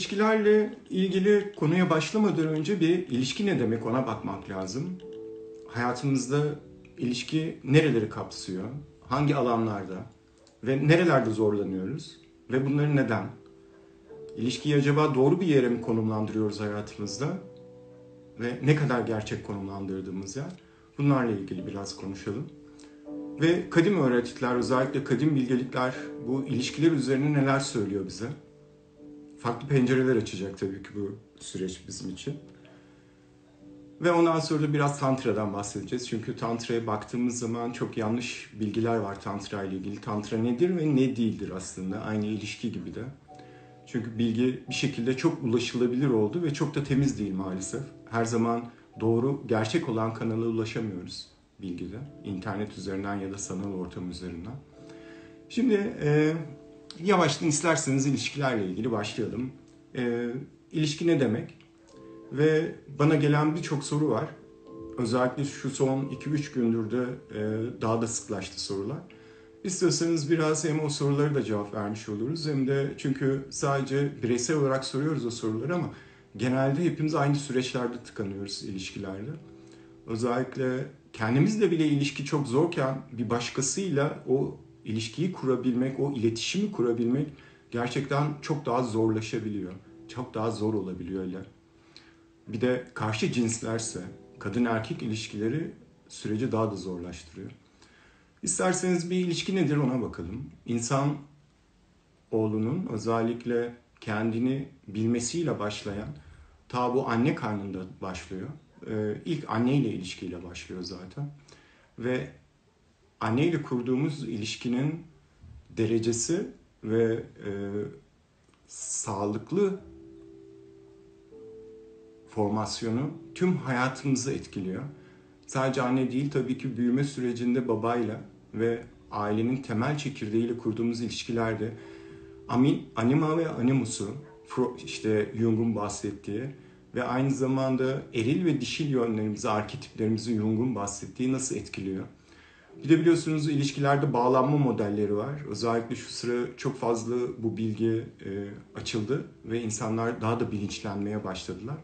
ilişkilerle ilgili konuya başlamadan önce bir ilişki ne demek ona bakmak lazım. Hayatımızda ilişki nereleri kapsıyor, hangi alanlarda ve nerelerde zorlanıyoruz ve bunları neden? İlişkiyi acaba doğru bir yere mi konumlandırıyoruz hayatımızda ve ne kadar gerçek konumlandırdığımız yer? Bunlarla ilgili biraz konuşalım. Ve kadim öğretiler, özellikle kadim bilgelikler bu ilişkiler üzerine neler söylüyor bize? Farklı pencereler açacak tabii ki bu süreç bizim için. Ve ondan sonra da biraz Tantra'dan bahsedeceğiz. Çünkü Tantra'ya baktığımız zaman çok yanlış bilgiler var Tantra ile ilgili. Tantra nedir ve ne değildir aslında. Aynı ilişki gibi de. Çünkü bilgi bir şekilde çok ulaşılabilir oldu ve çok da temiz değil maalesef. Her zaman doğru, gerçek olan kanala ulaşamıyoruz bilgide. İnternet üzerinden ya da sanal ortam üzerinden. Şimdi yavaştan isterseniz ilişkilerle ilgili başlayalım. E, ilişki ne demek? Ve bana gelen birçok soru var. Özellikle şu son 2-3 gündür de e, daha da sıklaştı sorular. İstiyorsanız biraz hem o soruları da cevap vermiş oluruz hem de çünkü sadece bireysel olarak soruyoruz o soruları ama genelde hepimiz aynı süreçlerde tıkanıyoruz ilişkilerde. Özellikle kendimizle bile ilişki çok zorken bir başkasıyla o ilişkiyi kurabilmek, o iletişimi kurabilmek gerçekten çok daha zorlaşabiliyor. Çok daha zor olabiliyor öyle. Bir de karşı cinslerse kadın erkek ilişkileri süreci daha da zorlaştırıyor. İsterseniz bir ilişki nedir ona bakalım. İnsan oğlunun özellikle kendini bilmesiyle başlayan ta bu anne karnında başlıyor. Ee, ilk anneyle ilişkiyle başlıyor zaten. Ve anneyle kurduğumuz ilişkinin derecesi ve e, sağlıklı formasyonu tüm hayatımızı etkiliyor. Sadece anne değil tabii ki büyüme sürecinde babayla ve ailenin temel çekirdeğiyle kurduğumuz ilişkilerde amin, anima ve animusu işte Jung'un bahsettiği ve aynı zamanda eril ve dişil yönlerimizi, arketiplerimizi Jung'un bahsettiği nasıl etkiliyor? Bir de biliyorsunuz ilişkilerde bağlanma modelleri var. Özellikle şu sıra çok fazla bu bilgi e, açıldı ve insanlar daha da bilinçlenmeye başladılar.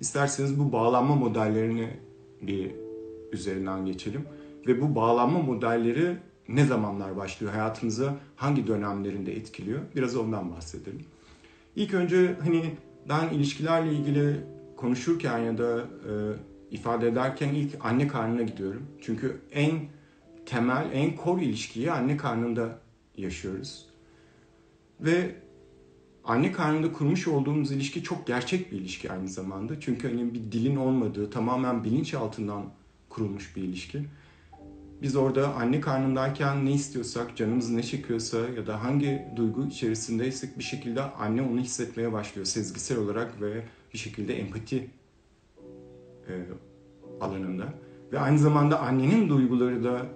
İsterseniz bu bağlanma modellerini bir üzerinden geçelim. Ve bu bağlanma modelleri ne zamanlar başlıyor? Hayatımıza hangi dönemlerinde etkiliyor? Biraz ondan bahsedelim. İlk önce hani ben ilişkilerle ilgili konuşurken ya da e, ifade ederken ilk anne karnına gidiyorum. Çünkü en temel, en kor ilişkiyi anne karnında yaşıyoruz. Ve anne karnında kurmuş olduğumuz ilişki çok gerçek bir ilişki aynı zamanda. Çünkü hani bir dilin olmadığı, tamamen bilinç altından kurulmuş bir ilişki. Biz orada anne karnındayken ne istiyorsak, canımız ne çekiyorsa ya da hangi duygu içerisindeysek bir şekilde anne onu hissetmeye başlıyor sezgisel olarak ve bir şekilde empati e, alanında. Ve aynı zamanda annenin duyguları da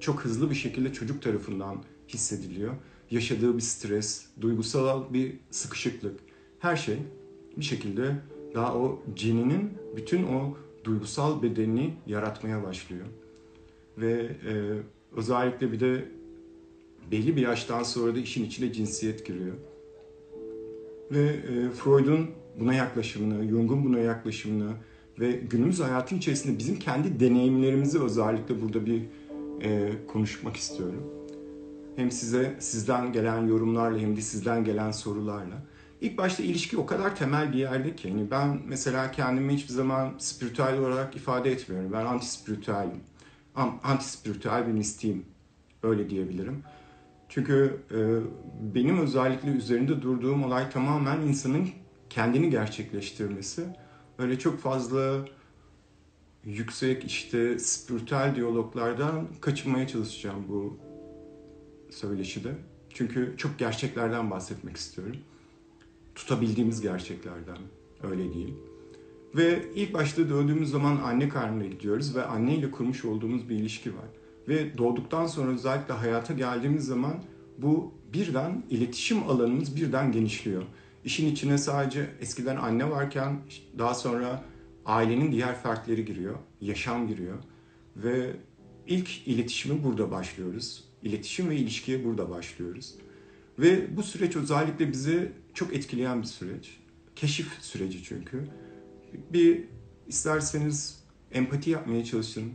çok hızlı bir şekilde çocuk tarafından hissediliyor. Yaşadığı bir stres, duygusal bir sıkışıklık, her şey bir şekilde daha o cininin bütün o duygusal bedenini yaratmaya başlıyor. Ve e, özellikle bir de belli bir yaştan sonra da işin içine cinsiyet giriyor. Ve e, Freud'un buna yaklaşımını, Jung'un buna yaklaşımını ve günümüz hayatın içerisinde bizim kendi deneyimlerimizi özellikle burada bir e, konuşmak istiyorum. Hem size sizden gelen yorumlarla hem de sizden gelen sorularla. İlk başta ilişki o kadar temel bir yerde ki hani ben mesela kendimi hiçbir zaman spiritüel olarak ifade etmiyorum. Ben anti spiritüelim. Anti spiritüel bir mistiyim. Öyle diyebilirim. Çünkü e, benim özellikle üzerinde durduğum olay tamamen insanın kendini gerçekleştirmesi. Öyle çok fazla yüksek işte spiritüel diyaloglardan kaçınmaya çalışacağım bu söyleşide. Çünkü çok gerçeklerden bahsetmek istiyorum. Tutabildiğimiz gerçeklerden, öyle değil. Ve ilk başta döndüğümüz zaman anne karnına gidiyoruz ve anneyle kurmuş olduğumuz bir ilişki var. Ve doğduktan sonra özellikle hayata geldiğimiz zaman bu birden iletişim alanımız birden genişliyor. İşin içine sadece eskiden anne varken daha sonra ailenin diğer fertleri giriyor, yaşam giriyor ve ilk iletişimi burada başlıyoruz. İletişim ve ilişkiye burada başlıyoruz. Ve bu süreç özellikle bizi çok etkileyen bir süreç. keşif süreci çünkü. Bir isterseniz empati yapmaya çalışın,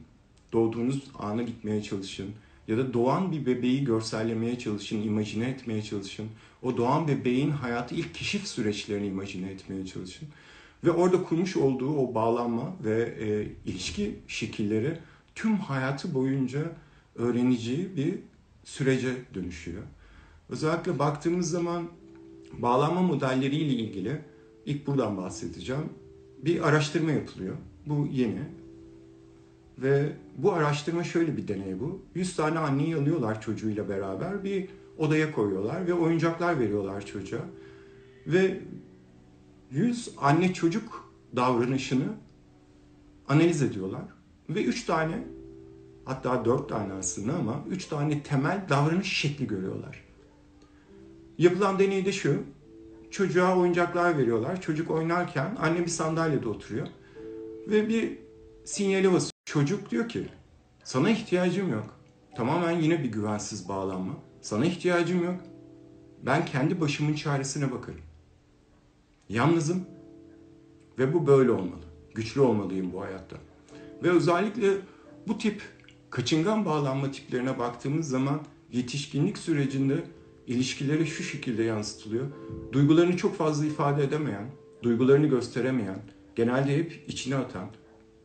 doğduğunuz ana gitmeye çalışın ya da doğan bir bebeği görsellemeye çalışın, imajine etmeye çalışın. O doğan bebeğin hayatı ilk keşif süreçlerini imajine etmeye çalışın. Ve orada kurmuş olduğu o bağlanma ve e, ilişki şekilleri tüm hayatı boyunca öğreneceği bir sürece dönüşüyor. Özellikle baktığımız zaman bağlanma modelleriyle ilgili ilk buradan bahsedeceğim. Bir araştırma yapılıyor. Bu yeni. Ve bu araştırma şöyle bir deney bu. 100 tane anneyi alıyorlar çocuğuyla beraber bir odaya koyuyorlar ve oyuncaklar veriyorlar çocuğa. Ve 100 anne çocuk davranışını analiz ediyorlar. Ve 3 tane hatta 4 tane aslında ama 3 tane temel davranış şekli görüyorlar. Yapılan deneyde şu. Çocuğa oyuncaklar veriyorlar. Çocuk oynarken anne bir sandalyede oturuyor. Ve bir sinyali basıyor. Çocuk diyor ki sana ihtiyacım yok. Tamamen yine bir güvensiz bağlanma. Sana ihtiyacım yok. Ben kendi başımın çaresine bakarım. Yalnızım ve bu böyle olmalı. Güçlü olmalıyım bu hayatta. Ve özellikle bu tip kaçıngan bağlanma tiplerine baktığımız zaman yetişkinlik sürecinde ilişkileri şu şekilde yansıtılıyor. Duygularını çok fazla ifade edemeyen, duygularını gösteremeyen, genelde hep içine atan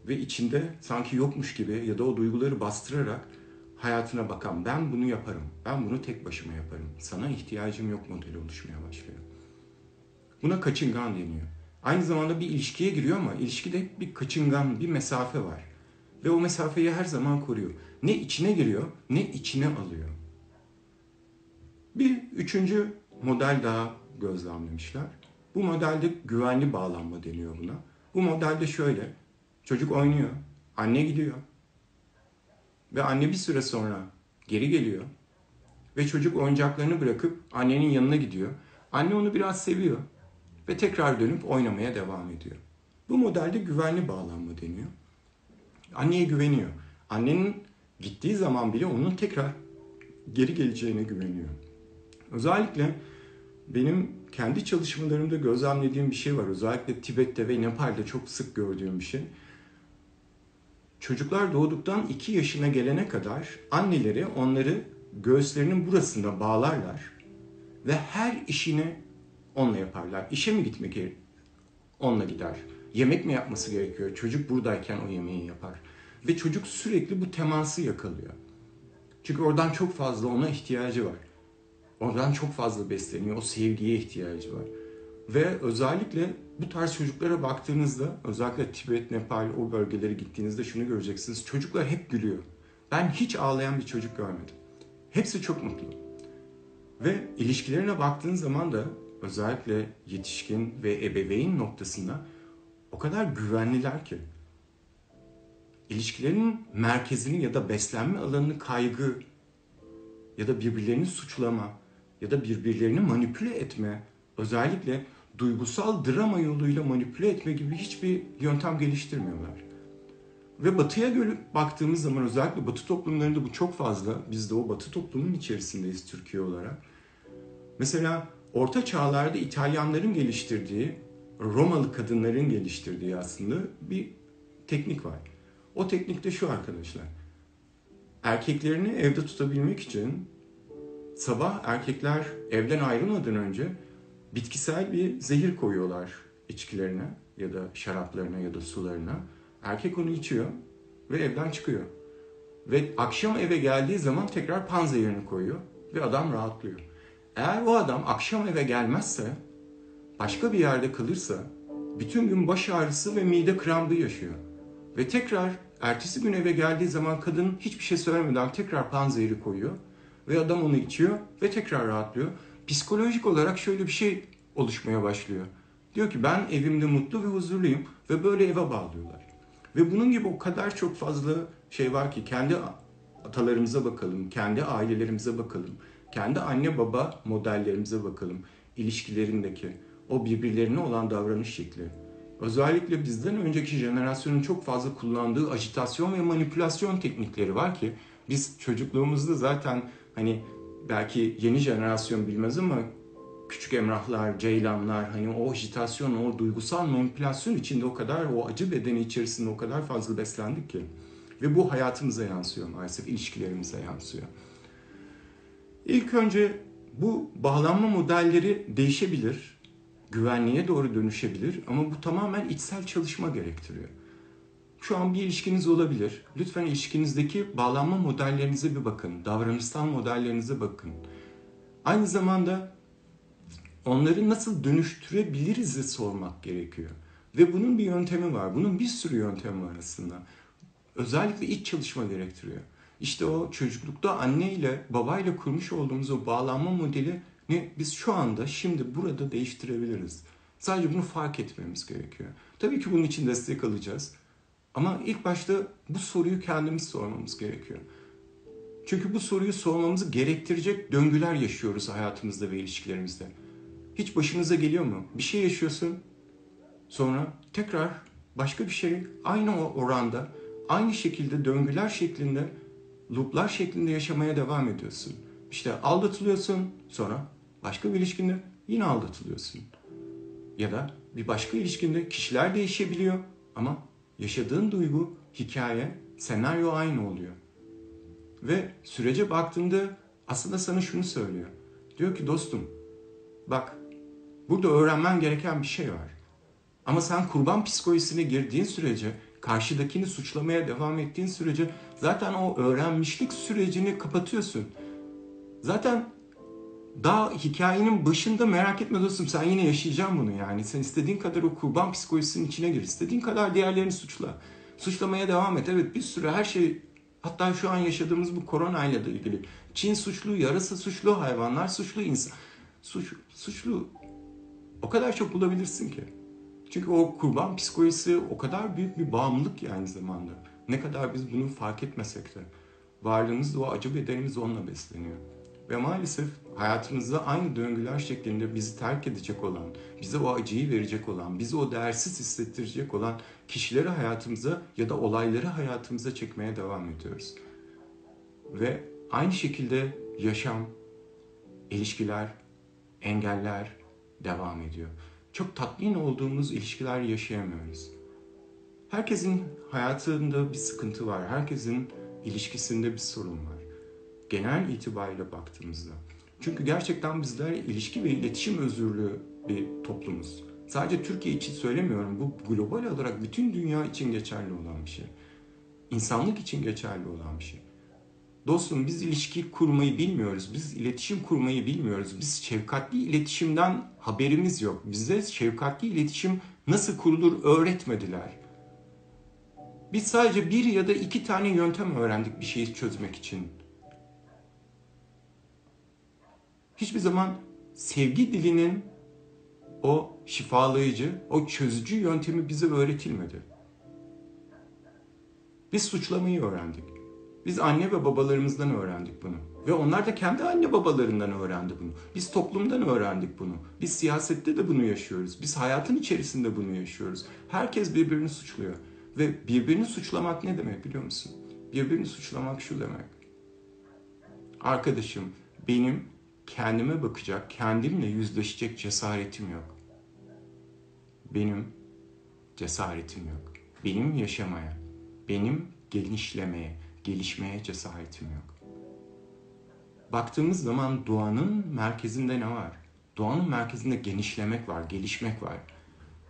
ve içinde sanki yokmuş gibi ya da o duyguları bastırarak hayatına bakan ben bunu yaparım, ben bunu tek başıma yaparım, sana ihtiyacım yok modeli oluşmaya başlıyor. Buna kaçıngan deniyor. Aynı zamanda bir ilişkiye giriyor ama ilişkide hep bir kaçıngan, bir mesafe var. Ve o mesafeyi her zaman koruyor. Ne içine giriyor, ne içine alıyor. Bir üçüncü model daha gözlemlemişler. Bu modelde güvenli bağlanma deniyor buna. Bu modelde şöyle, çocuk oynuyor, anne gidiyor. Ve anne bir süre sonra geri geliyor. Ve çocuk oyuncaklarını bırakıp annenin yanına gidiyor. Anne onu biraz seviyor ve tekrar dönüp oynamaya devam ediyor. Bu modelde güvenli bağlanma deniyor. Anneye güveniyor. Annenin gittiği zaman bile onun tekrar geri geleceğine güveniyor. Özellikle benim kendi çalışmalarımda gözlemlediğim bir şey var. Özellikle Tibet'te ve Nepal'de çok sık gördüğüm bir şey. Çocuklar doğduktan 2 yaşına gelene kadar anneleri onları göğüslerinin burasında bağlarlar ve her işini onunla yaparlar. İşe mi gitmek gerekiyor? Onunla gider. Yemek mi yapması gerekiyor? Çocuk buradayken o yemeği yapar. Ve çocuk sürekli bu teması yakalıyor. Çünkü oradan çok fazla ona ihtiyacı var. Oradan çok fazla besleniyor. O sevgiye ihtiyacı var. Ve özellikle bu tarz çocuklara baktığınızda, özellikle Tibet, Nepal o bölgelere gittiğinizde şunu göreceksiniz. Çocuklar hep gülüyor. Ben hiç ağlayan bir çocuk görmedim. Hepsi çok mutlu. Ve ilişkilerine baktığın zaman da özellikle yetişkin ve ebeveyn noktasında o kadar güvenliler ki ilişkilerin merkezini ya da beslenme alanını kaygı ya da birbirlerini suçlama ya da birbirlerini manipüle etme özellikle duygusal drama yoluyla manipüle etme gibi hiçbir yöntem geliştirmiyorlar. Ve batıya göre baktığımız zaman özellikle batı toplumlarında bu çok fazla. Biz de o batı toplumun içerisindeyiz Türkiye olarak. Mesela orta çağlarda İtalyanların geliştirdiği, Romalı kadınların geliştirdiği aslında bir teknik var. O teknik de şu arkadaşlar. Erkeklerini evde tutabilmek için sabah erkekler evden ayrılmadan önce bitkisel bir zehir koyuyorlar içkilerine ya da şaraplarına ya da sularına. Erkek onu içiyor ve evden çıkıyor. Ve akşam eve geldiği zaman tekrar pan zehirini koyuyor ve adam rahatlıyor. Eğer o adam akşam eve gelmezse, başka bir yerde kalırsa bütün gün baş ağrısı ve mide krampı yaşıyor. Ve tekrar ertesi gün eve geldiği zaman kadın hiçbir şey söylemeden tekrar panzehiri koyuyor. Ve adam onu içiyor ve tekrar rahatlıyor. Psikolojik olarak şöyle bir şey oluşmaya başlıyor. Diyor ki ben evimde mutlu ve huzurluyum ve böyle eve bağlıyorlar. Ve bunun gibi o kadar çok fazla şey var ki kendi atalarımıza bakalım, kendi ailelerimize bakalım, kendi anne baba modellerimize bakalım, ilişkilerindeki o birbirlerine olan davranış şekli. Özellikle bizden önceki jenerasyonun çok fazla kullandığı ajitasyon ve manipülasyon teknikleri var ki biz çocukluğumuzda zaten hani belki yeni jenerasyon bilmez ama küçük emrahlar, ceylanlar, hani o ajitasyon, o duygusal manipülasyon içinde o kadar, o acı bedeni içerisinde o kadar fazla beslendik ki. Ve bu hayatımıza yansıyor maalesef, ilişkilerimize yansıyor. İlk önce bu bağlanma modelleri değişebilir, güvenliğe doğru dönüşebilir ama bu tamamen içsel çalışma gerektiriyor. Şu an bir ilişkiniz olabilir. Lütfen ilişkinizdeki bağlanma modellerinize bir bakın. Davranışsal modellerinize bakın. Aynı zamanda onları nasıl dönüştürebiliriz sormak gerekiyor. Ve bunun bir yöntemi var. Bunun bir sürü yöntemi var aslında. Özellikle iç çalışma gerektiriyor. İşte o çocuklukta anne ile babayla kurmuş olduğumuz o bağlanma modeli ne biz şu anda şimdi burada değiştirebiliriz. Sadece bunu fark etmemiz gerekiyor. Tabii ki bunun için destek alacağız. Ama ilk başta bu soruyu kendimiz sormamız gerekiyor. Çünkü bu soruyu sormamızı gerektirecek döngüler yaşıyoruz hayatımızda ve ilişkilerimizde. Hiç başınıza geliyor mu? Bir şey yaşıyorsun, sonra tekrar başka bir şey aynı oranda, aynı şekilde döngüler şeklinde, looplar şeklinde yaşamaya devam ediyorsun. İşte aldatılıyorsun, sonra başka bir ilişkinde yine aldatılıyorsun. Ya da bir başka ilişkinde kişiler değişebiliyor ama yaşadığın duygu, hikaye, senaryo aynı oluyor. Ve sürece baktığında aslında sana şunu söylüyor. Diyor ki dostum bak burada öğrenmen gereken bir şey var. Ama sen kurban psikolojisine girdiğin sürece, karşıdakini suçlamaya devam ettiğin sürece zaten o öğrenmişlik sürecini kapatıyorsun. Zaten daha hikayenin başında merak etme dostum sen yine yaşayacaksın bunu yani. Sen istediğin kadar o kurban psikolojisinin içine gir. istediğin kadar diğerlerini suçla. Suçlamaya devam et. Evet bir sürü her şey hatta şu an yaşadığımız bu korona ile de ilgili. Çin suçlu, yarısı suçlu, hayvanlar suçlu, insan suç, suçlu o kadar çok bulabilirsin ki. Çünkü o kurban psikolojisi o kadar büyük bir bağımlılık yani zamanda. Ne kadar biz bunu fark etmesek de varlığımız o acı bedenimiz onunla besleniyor. Ve maalesef hayatımızda aynı döngüler şeklinde bizi terk edecek olan, bize o acıyı verecek olan, bizi o değersiz hissettirecek olan kişileri hayatımıza ya da olayları hayatımıza çekmeye devam ediyoruz. Ve aynı şekilde yaşam, ilişkiler, engeller devam ediyor. Çok tatmin olduğumuz ilişkiler yaşayamıyoruz. Herkesin hayatında bir sıkıntı var. Herkesin ilişkisinde bir sorun var genel itibariyle baktığımızda. Çünkü gerçekten bizler ilişki ve iletişim özürlü bir toplumuz. Sadece Türkiye için söylemiyorum. Bu global olarak bütün dünya için geçerli olan bir şey. İnsanlık için geçerli olan bir şey. Dostum biz ilişki kurmayı bilmiyoruz. Biz iletişim kurmayı bilmiyoruz. Biz şefkatli iletişimden haberimiz yok. Bize şefkatli iletişim nasıl kurulur öğretmediler. Biz sadece bir ya da iki tane yöntem öğrendik bir şeyi çözmek için. hiçbir zaman sevgi dilinin o şifalayıcı, o çözücü yöntemi bize öğretilmedi. Biz suçlamayı öğrendik. Biz anne ve babalarımızdan öğrendik bunu. Ve onlar da kendi anne babalarından öğrendi bunu. Biz toplumdan öğrendik bunu. Biz siyasette de bunu yaşıyoruz. Biz hayatın içerisinde bunu yaşıyoruz. Herkes birbirini suçluyor. Ve birbirini suçlamak ne demek biliyor musun? Birbirini suçlamak şu demek. Arkadaşım benim kendime bakacak, kendimle yüzleşecek cesaretim yok. Benim cesaretim yok. Benim yaşamaya, benim genişlemeye, gelişmeye cesaretim yok. Baktığımız zaman doğanın merkezinde ne var? Doğanın merkezinde genişlemek var, gelişmek var.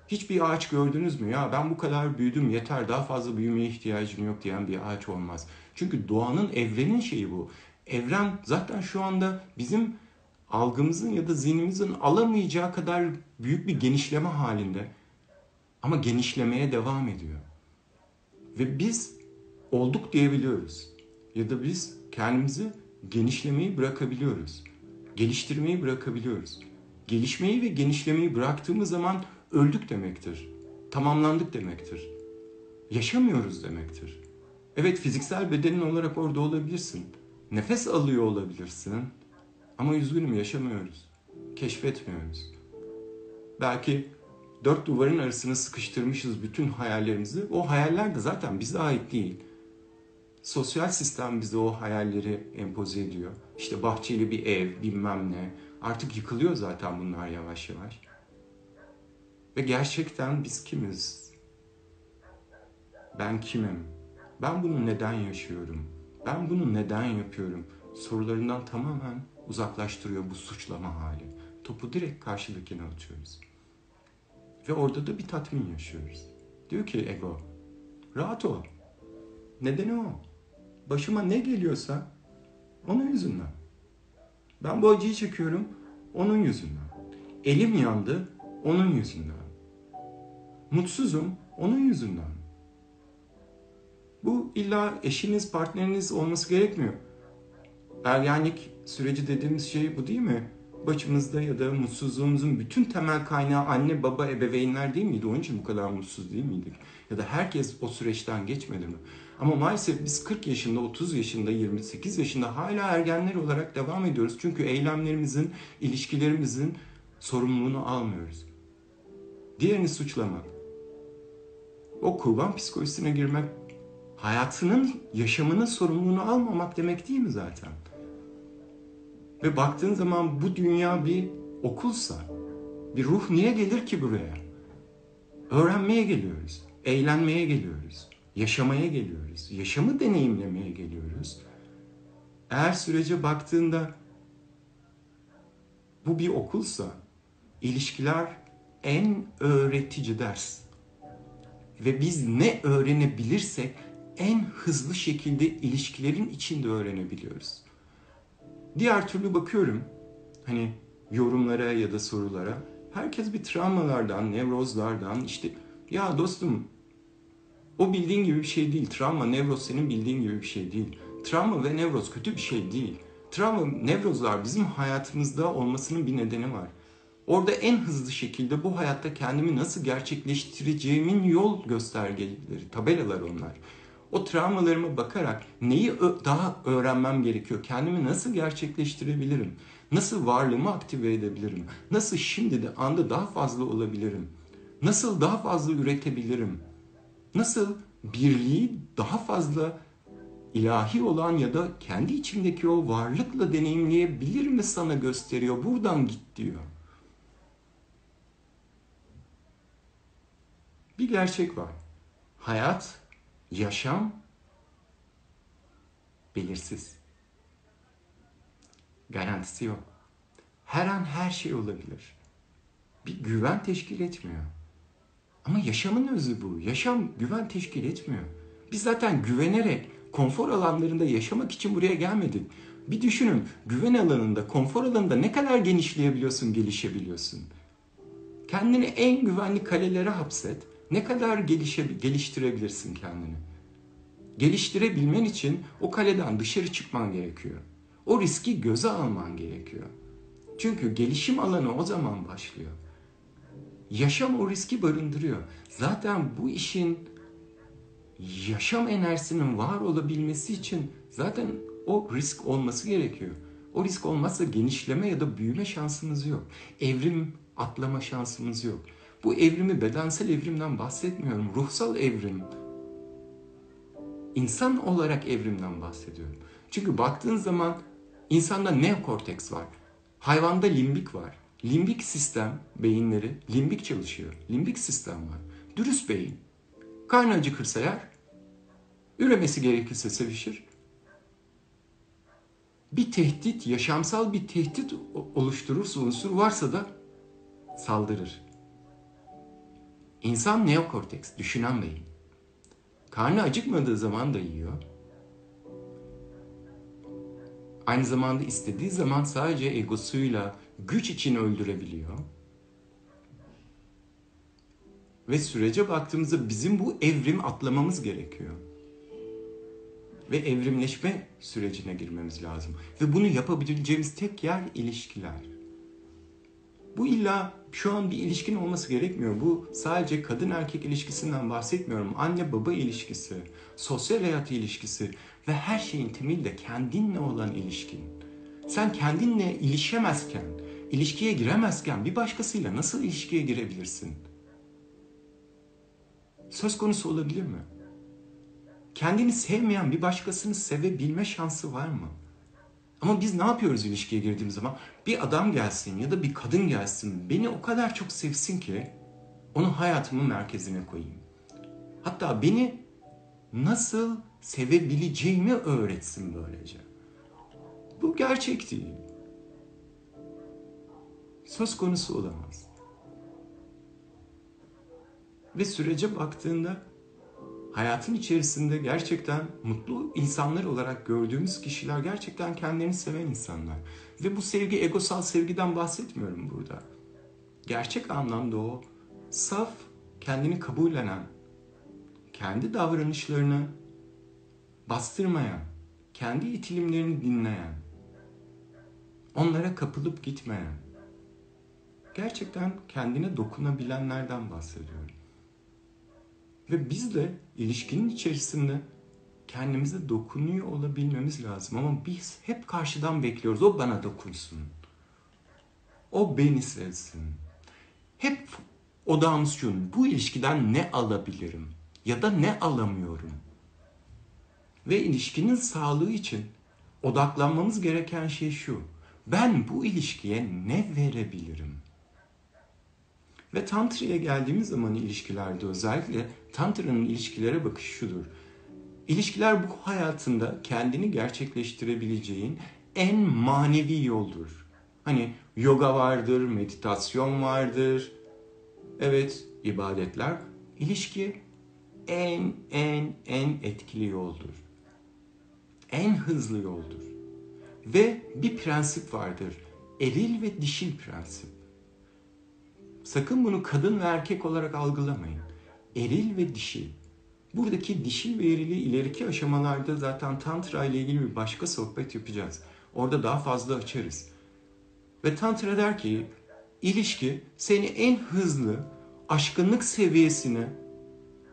Hiçbir ağaç gördünüz mü? Ya ben bu kadar büyüdüm yeter daha fazla büyümeye ihtiyacım yok diyen bir ağaç olmaz. Çünkü doğanın evrenin şeyi bu. Evren zaten şu anda bizim algımızın ya da zihnimizin alamayacağı kadar büyük bir genişleme halinde. Ama genişlemeye devam ediyor. Ve biz olduk diyebiliyoruz. Ya da biz kendimizi genişlemeyi bırakabiliyoruz. Geliştirmeyi bırakabiliyoruz. Gelişmeyi ve genişlemeyi bıraktığımız zaman öldük demektir. Tamamlandık demektir. Yaşamıyoruz demektir. Evet fiziksel bedenin olarak orada olabilirsin. Nefes alıyor olabilirsin ama üzgünüm yaşamıyoruz. Keşfetmiyoruz. Belki dört duvarın arasına sıkıştırmışız bütün hayallerimizi. O hayaller de zaten bize ait değil. Sosyal sistem bize o hayalleri empoze ediyor. İşte bahçeli bir ev, bilmem ne, Artık yıkılıyor zaten bunlar yavaş yavaş. Ve gerçekten biz kimiz? Ben kimim? Ben bunu neden yaşıyorum? Ben bunu neden yapıyorum? Sorularından tamamen uzaklaştırıyor bu suçlama hali. Topu direkt karşıdakine atıyoruz. Ve orada da bir tatmin yaşıyoruz. Diyor ki ego, rahat ol. Nedeni o. Başıma ne geliyorsa onun yüzünden. Ben bu acıyı çekiyorum onun yüzünden. Elim yandı onun yüzünden. Mutsuzum onun yüzünden. Bu illa eşiniz, partneriniz olması gerekmiyor. Ergenlik süreci dediğimiz şey bu değil mi? Başımızda ya da mutsuzluğumuzun bütün temel kaynağı anne, baba, ebeveynler değil miydi? Onun için bu kadar mutsuz değil miydik? Ya da herkes o süreçten geçmedi mi? Ama maalesef biz 40 yaşında, 30 yaşında, 28 yaşında hala ergenler olarak devam ediyoruz. Çünkü eylemlerimizin, ilişkilerimizin sorumluluğunu almıyoruz. Diğerini suçlamak. O kurban psikolojisine girmek hayatının, yaşamının sorumluluğunu almamak demek değil mi zaten? Ve baktığın zaman bu dünya bir okulsa, bir ruh niye gelir ki buraya? Öğrenmeye geliyoruz, eğlenmeye geliyoruz, yaşamaya geliyoruz, yaşamı deneyimlemeye geliyoruz. Eğer sürece baktığında bu bir okulsa, ilişkiler en öğretici ders. Ve biz ne öğrenebilirsek en hızlı şekilde ilişkilerin içinde öğrenebiliyoruz. Diğer türlü bakıyorum hani yorumlara ya da sorulara. Herkes bir travmalardan, nevrozlardan işte ya dostum o bildiğin gibi bir şey değil. Travma, nevroz senin bildiğin gibi bir şey değil. Travma ve nevroz kötü bir şey değil. Travma, nevrozlar bizim hayatımızda olmasının bir nedeni var. Orada en hızlı şekilde bu hayatta kendimi nasıl gerçekleştireceğimin yol göstergeleri, tabelalar onlar o travmalarıma bakarak neyi daha öğrenmem gerekiyor? Kendimi nasıl gerçekleştirebilirim? Nasıl varlığımı aktive edebilirim? Nasıl şimdi de anda daha fazla olabilirim? Nasıl daha fazla üretebilirim? Nasıl birliği daha fazla ilahi olan ya da kendi içimdeki o varlıkla deneyimleyebilir mi sana gösteriyor. Buradan git diyor. Bir gerçek var. Hayat Yaşam belirsiz. Garantisi yok. Her an her şey olabilir. Bir güven teşkil etmiyor. Ama yaşamın özü bu. Yaşam güven teşkil etmiyor. Biz zaten güvenerek konfor alanlarında yaşamak için buraya gelmedik. Bir düşünün güven alanında, konfor alanında ne kadar genişleyebiliyorsun, gelişebiliyorsun. Kendini en güvenli kalelere hapset ne kadar gelişe, geliştirebilirsin kendini? Geliştirebilmen için o kaleden dışarı çıkman gerekiyor. O riski göze alman gerekiyor. Çünkü gelişim alanı o zaman başlıyor. Yaşam o riski barındırıyor. Zaten bu işin yaşam enerjisinin var olabilmesi için zaten o risk olması gerekiyor. O risk olmazsa genişleme ya da büyüme şansımız yok. Evrim atlama şansımız yok. Bu evrimi bedensel evrimden bahsetmiyorum. Ruhsal evrim. İnsan olarak evrimden bahsediyorum. Çünkü baktığın zaman insanda neokorteks var. Hayvanda limbik var. Limbik sistem beyinleri limbik çalışıyor. Limbik sistem var. Dürüst beyin. Karnı acıkırsa yer. Üremesi gerekirse sevişir. Bir tehdit, yaşamsal bir tehdit oluşturursa unsur varsa da saldırır. İnsan neokorteks, düşünen beyin. Karnı acıkmadığı zaman da yiyor. Aynı zamanda istediği zaman sadece egosuyla güç için öldürebiliyor. Ve sürece baktığımızda bizim bu evrim atlamamız gerekiyor. Ve evrimleşme sürecine girmemiz lazım. Ve bunu yapabileceğimiz tek yer ilişkiler. Bu illa şu an bir ilişkin olması gerekmiyor. Bu sadece kadın erkek ilişkisinden bahsetmiyorum. Anne baba ilişkisi, sosyal hayat ilişkisi ve her şeyin temeli kendinle olan ilişkin. Sen kendinle ilişemezken, ilişkiye giremezken bir başkasıyla nasıl ilişkiye girebilirsin? Söz konusu olabilir mi? Kendini sevmeyen bir başkasını sevebilme şansı var mı? Ama biz ne yapıyoruz ilişkiye girdiğimiz zaman? Bir adam gelsin ya da bir kadın gelsin beni o kadar çok sevsin ki onu hayatımın merkezine koyayım. Hatta beni nasıl sevebileceğimi öğretsin böylece. Bu gerçek değil. Söz konusu olamaz. Ve sürece baktığında hayatın içerisinde gerçekten mutlu insanlar olarak gördüğümüz kişiler gerçekten kendilerini seven insanlar. Ve bu sevgi egosal sevgiden bahsetmiyorum burada. Gerçek anlamda o saf, kendini kabullenen, kendi davranışlarını bastırmayan, kendi itilimlerini dinleyen, onlara kapılıp gitmeyen, gerçekten kendine dokunabilenlerden bahsediyorum. Ve biz de ilişkinin içerisinde kendimize dokunuyor olabilmemiz lazım. Ama biz hep karşıdan bekliyoruz. O bana dokunsun. O beni sevsin. Hep odağımız şu. Bu ilişkiden ne alabilirim? Ya da ne alamıyorum? Ve ilişkinin sağlığı için odaklanmamız gereken şey şu. Ben bu ilişkiye ne verebilirim? Ve Tantra'ya geldiğimiz zaman ilişkilerde özellikle Tantra'nın ilişkilere bakışı şudur. İlişkiler bu hayatında kendini gerçekleştirebileceğin en manevi yoldur. Hani yoga vardır, meditasyon vardır. Evet, ibadetler. İlişki en en en etkili yoldur. En hızlı yoldur. Ve bir prensip vardır. Eril ve dişil prensip. Sakın bunu kadın ve erkek olarak algılamayın. Eril ve dişil. Buradaki dişil ve erili ileriki aşamalarda zaten Tantra ile ilgili bir başka sohbet yapacağız. Orada daha fazla açarız. Ve Tantra der ki ilişki seni en hızlı aşkınlık seviyesine,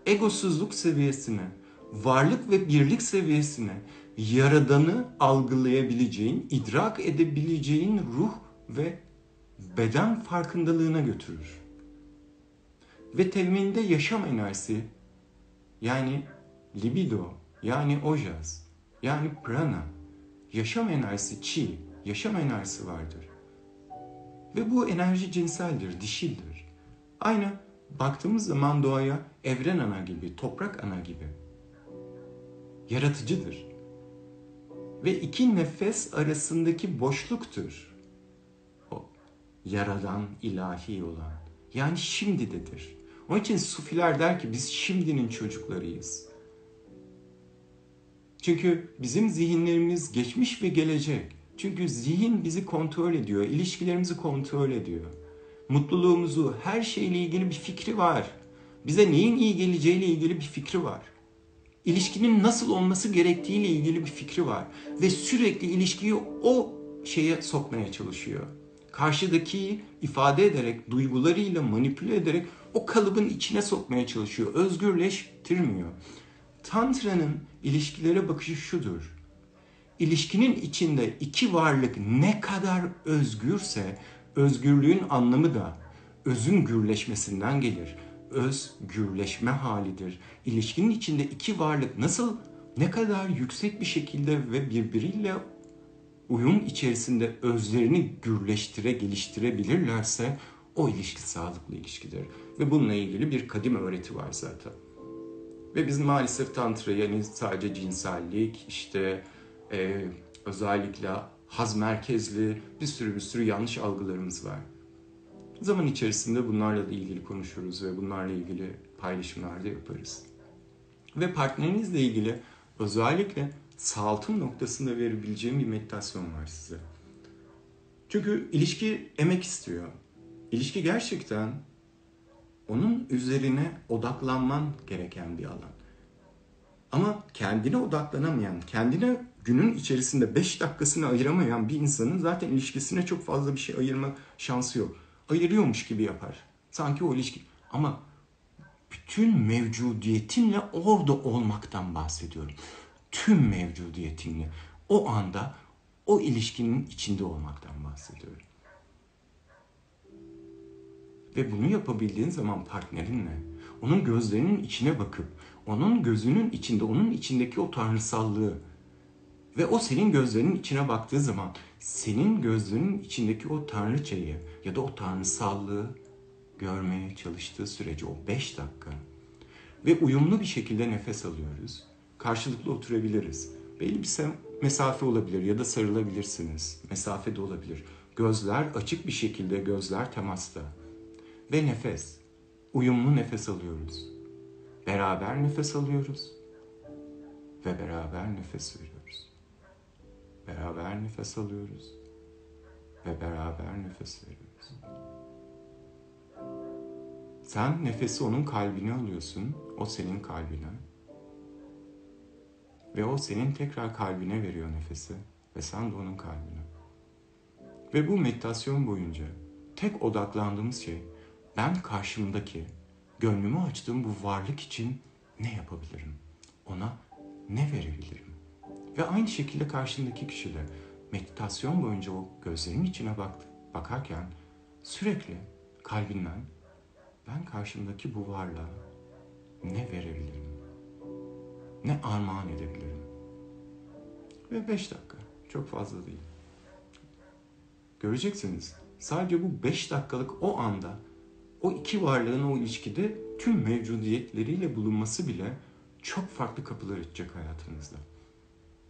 egosuzluk seviyesine, varlık ve birlik seviyesine, yaradanı algılayabileceğin, idrak edebileceğin ruh ve beden farkındalığına götürür. Ve teminde yaşam enerjisi yani libido yani ojas yani prana yaşam enerjisi chi yaşam enerjisi vardır. Ve bu enerji cinseldir, dişildir. Aynı baktığımız zaman doğaya evren ana gibi, toprak ana gibi. Yaratıcıdır. Ve iki nefes arasındaki boşluktur yaradan, ilahi olan. Yani şimdidedir. Onun için sufiler der ki biz şimdinin çocuklarıyız. Çünkü bizim zihinlerimiz geçmiş ve gelecek. Çünkü zihin bizi kontrol ediyor, ilişkilerimizi kontrol ediyor. Mutluluğumuzu, her şeyle ilgili bir fikri var. Bize neyin iyi geleceğiyle ilgili bir fikri var. İlişkinin nasıl olması gerektiğiyle ilgili bir fikri var. Ve sürekli ilişkiyi o şeye sokmaya çalışıyor karşıdaki ifade ederek, duygularıyla manipüle ederek o kalıbın içine sokmaya çalışıyor. Özgürleştirmiyor. Tantra'nın ilişkilere bakışı şudur. İlişkinin içinde iki varlık ne kadar özgürse özgürlüğün anlamı da özün gürleşmesinden gelir. Öz gürleşme halidir. İlişkinin içinde iki varlık nasıl ne kadar yüksek bir şekilde ve birbiriyle uyum içerisinde özlerini gürleştire, geliştirebilirlerse o ilişki sağlıklı ilişkidir. Ve bununla ilgili bir kadim öğreti var zaten. Ve biz maalesef tantra yani sadece cinsellik, işte e, özellikle haz merkezli bir sürü bir sürü yanlış algılarımız var. Zaman içerisinde bunlarla da ilgili konuşuruz ve bunlarla ilgili paylaşımlar da yaparız. Ve partnerinizle ilgili özellikle saltım noktasında verebileceğim bir meditasyon var size. Çünkü ilişki emek istiyor. İlişki gerçekten onun üzerine odaklanman gereken bir alan. Ama kendine odaklanamayan, kendine günün içerisinde 5 dakikasını ayıramayan bir insanın zaten ilişkisine çok fazla bir şey ayırma şansı yok. Ayırıyormuş gibi yapar. Sanki o ilişki ama bütün mevcudiyetinle orada olmaktan bahsediyorum tüm mevcudiyetinle o anda o ilişkinin içinde olmaktan bahsediyorum. Ve bunu yapabildiğin zaman partnerinle onun gözlerinin içine bakıp onun gözünün içinde onun içindeki o tanrısallığı Ve o senin gözlerinin içine baktığı zaman senin gözlerinin içindeki o tanrıçayı ya da o tanrısallığı görmeye çalıştığı sürece o beş dakika ve uyumlu bir şekilde nefes alıyoruz. Karşılıklı oturabiliriz. Belli bir mesafe olabilir ya da sarılabilirsiniz. Mesafe de olabilir. Gözler açık bir şekilde gözler temasta. Ve nefes. Uyumlu nefes alıyoruz. Beraber nefes alıyoruz. Ve beraber nefes veriyoruz. Beraber nefes alıyoruz. Ve beraber nefes veriyoruz. Sen nefesi onun kalbine alıyorsun. O senin kalbine. Ve o senin tekrar kalbine veriyor nefesi. Ve sen de onun kalbine. Ve bu meditasyon boyunca tek odaklandığımız şey ben karşımdaki, gönlümü açtığım bu varlık için ne yapabilirim? Ona ne verebilirim? Ve aynı şekilde karşındaki kişiyle meditasyon boyunca o gözlerinin içine bak, bakarken sürekli kalbinden ben karşımdaki bu varlığa ne verebilirim? Ne armağan edebilirim? Ve beş dakika. Çok fazla değil. Göreceksiniz. Sadece bu beş dakikalık o anda o iki varlığın o ilişkide tüm mevcudiyetleriyle bulunması bile çok farklı kapılar açacak hayatınızda.